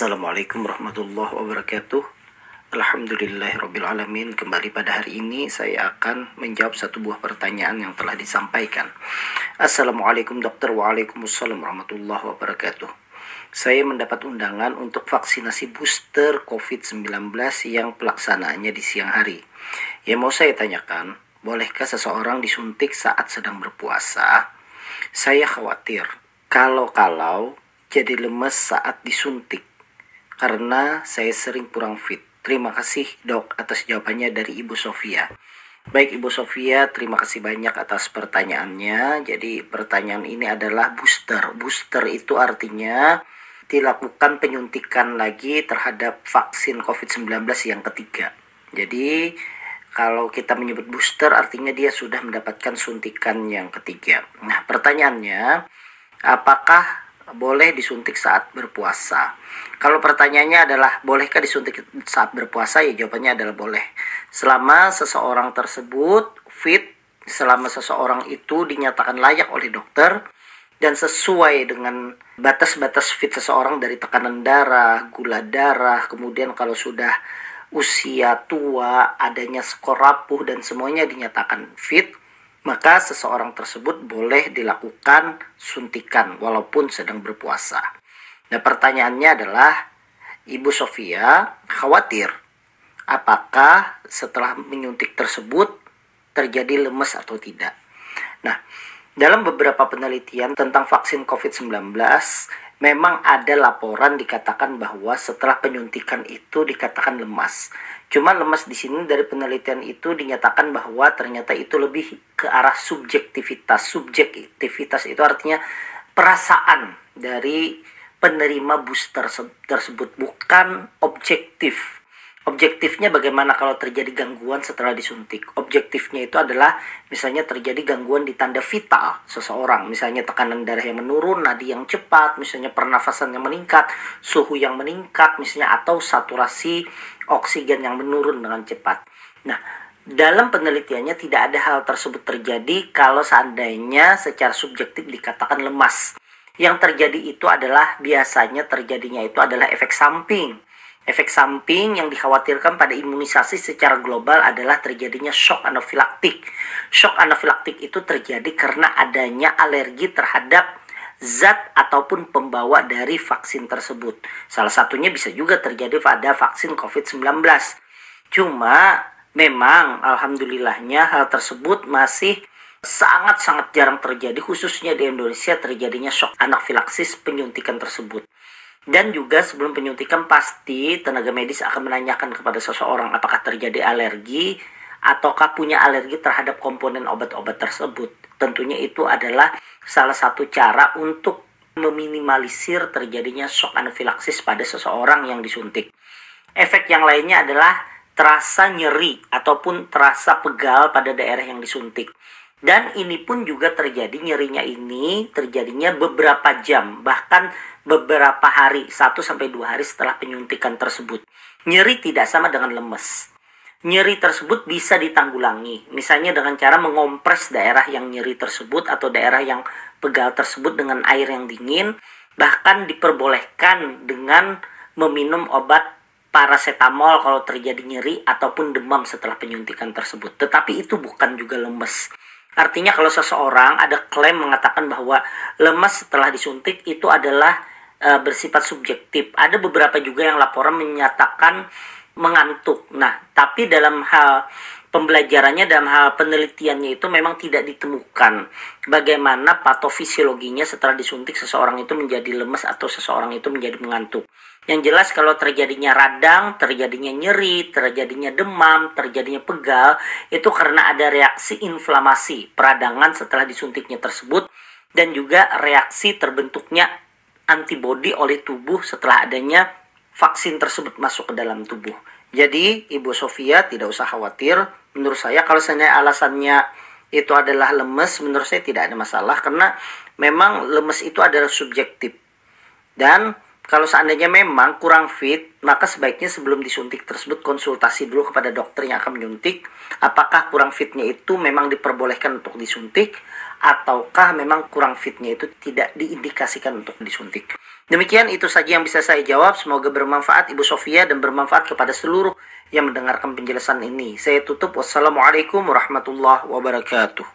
Assalamualaikum warahmatullahi wabarakatuh. Alhamdulillahirrabbilalamin Kembali pada hari ini saya akan menjawab satu buah pertanyaan yang telah disampaikan. Assalamualaikum dokter. Waalaikumsalam warahmatullahi wabarakatuh. Saya mendapat undangan untuk vaksinasi booster COVID-19 yang pelaksanaannya di siang hari. Yang mau saya tanyakan Bolehkah seseorang disuntik saat sedang berpuasa? Saya khawatir kalau-kalau jadi lemes saat disuntik karena saya sering kurang fit. Terima kasih dok atas jawabannya dari Ibu Sofia. Baik Ibu Sofia, terima kasih banyak atas pertanyaannya. Jadi pertanyaan ini adalah booster. Booster itu artinya dilakukan penyuntikan lagi terhadap vaksin COVID-19 yang ketiga. Jadi kalau kita menyebut booster artinya dia sudah mendapatkan suntikan yang ketiga. Nah, pertanyaannya apakah boleh disuntik saat berpuasa? Kalau pertanyaannya adalah bolehkah disuntik saat berpuasa? Ya jawabannya adalah boleh. Selama seseorang tersebut fit, selama seseorang itu dinyatakan layak oleh dokter dan sesuai dengan batas-batas fit seseorang dari tekanan darah, gula darah, kemudian kalau sudah usia tua, adanya skor rapuh dan semuanya dinyatakan fit, maka seseorang tersebut boleh dilakukan suntikan walaupun sedang berpuasa. Nah pertanyaannya adalah Ibu Sofia khawatir apakah setelah menyuntik tersebut terjadi lemes atau tidak. Nah, dalam beberapa penelitian tentang vaksin COVID-19 memang ada laporan dikatakan bahwa setelah penyuntikan itu dikatakan lemas. Cuma lemas di sini dari penelitian itu dinyatakan bahwa ternyata itu lebih ke arah subjektivitas. Subjektivitas itu artinya perasaan dari penerima booster tersebut bukan objektif Objektifnya bagaimana kalau terjadi gangguan setelah disuntik? Objektifnya itu adalah misalnya terjadi gangguan di tanda vital seseorang, misalnya tekanan darah yang menurun, nadi yang cepat, misalnya pernafasan yang meningkat, suhu yang meningkat, misalnya atau saturasi oksigen yang menurun dengan cepat. Nah, dalam penelitiannya tidak ada hal tersebut terjadi kalau seandainya secara subjektif dikatakan lemas. Yang terjadi itu adalah biasanya terjadinya itu adalah efek samping Efek samping yang dikhawatirkan pada imunisasi secara global adalah terjadinya shock anafilaktik. Shock anafilaktik itu terjadi karena adanya alergi terhadap zat ataupun pembawa dari vaksin tersebut. Salah satunya bisa juga terjadi pada vaksin COVID-19. Cuma memang alhamdulillahnya hal tersebut masih sangat-sangat jarang terjadi khususnya di Indonesia terjadinya shock anafilaksis penyuntikan tersebut. Dan juga sebelum penyuntikan pasti tenaga medis akan menanyakan kepada seseorang apakah terjadi alergi ataukah punya alergi terhadap komponen obat-obat tersebut. Tentunya itu adalah salah satu cara untuk meminimalisir terjadinya shock anafilaksis pada seseorang yang disuntik. Efek yang lainnya adalah terasa nyeri ataupun terasa pegal pada daerah yang disuntik. Dan ini pun juga terjadi nyerinya ini terjadinya beberapa jam bahkan beberapa hari, 1 sampai 2 hari setelah penyuntikan tersebut. Nyeri tidak sama dengan lemes. Nyeri tersebut bisa ditanggulangi, misalnya dengan cara mengompres daerah yang nyeri tersebut atau daerah yang pegal tersebut dengan air yang dingin, bahkan diperbolehkan dengan meminum obat paracetamol kalau terjadi nyeri ataupun demam setelah penyuntikan tersebut. Tetapi itu bukan juga lemes. Artinya kalau seseorang ada klaim mengatakan bahwa lemas setelah disuntik itu adalah uh, bersifat subjektif. Ada beberapa juga yang laporan menyatakan mengantuk. Nah, tapi dalam hal pembelajarannya dalam hal penelitiannya itu memang tidak ditemukan bagaimana patofisiologinya setelah disuntik seseorang itu menjadi lemes atau seseorang itu menjadi mengantuk. Yang jelas kalau terjadinya radang, terjadinya nyeri, terjadinya demam, terjadinya pegal, itu karena ada reaksi inflamasi peradangan setelah disuntiknya tersebut dan juga reaksi terbentuknya antibodi oleh tubuh setelah adanya vaksin tersebut masuk ke dalam tubuh. Jadi Ibu Sofia tidak usah khawatir. Menurut saya kalau saya alasannya itu adalah lemes, menurut saya tidak ada masalah karena memang lemes itu adalah subjektif. Dan kalau seandainya memang kurang fit, maka sebaiknya sebelum disuntik tersebut konsultasi dulu kepada dokter yang akan menyuntik. Apakah kurang fitnya itu memang diperbolehkan untuk disuntik, ataukah memang kurang fitnya itu tidak diindikasikan untuk disuntik. Demikian itu saja yang bisa saya jawab. Semoga bermanfaat Ibu Sofia dan bermanfaat kepada seluruh yang mendengarkan penjelasan ini. Saya tutup. Wassalamualaikum warahmatullahi wabarakatuh.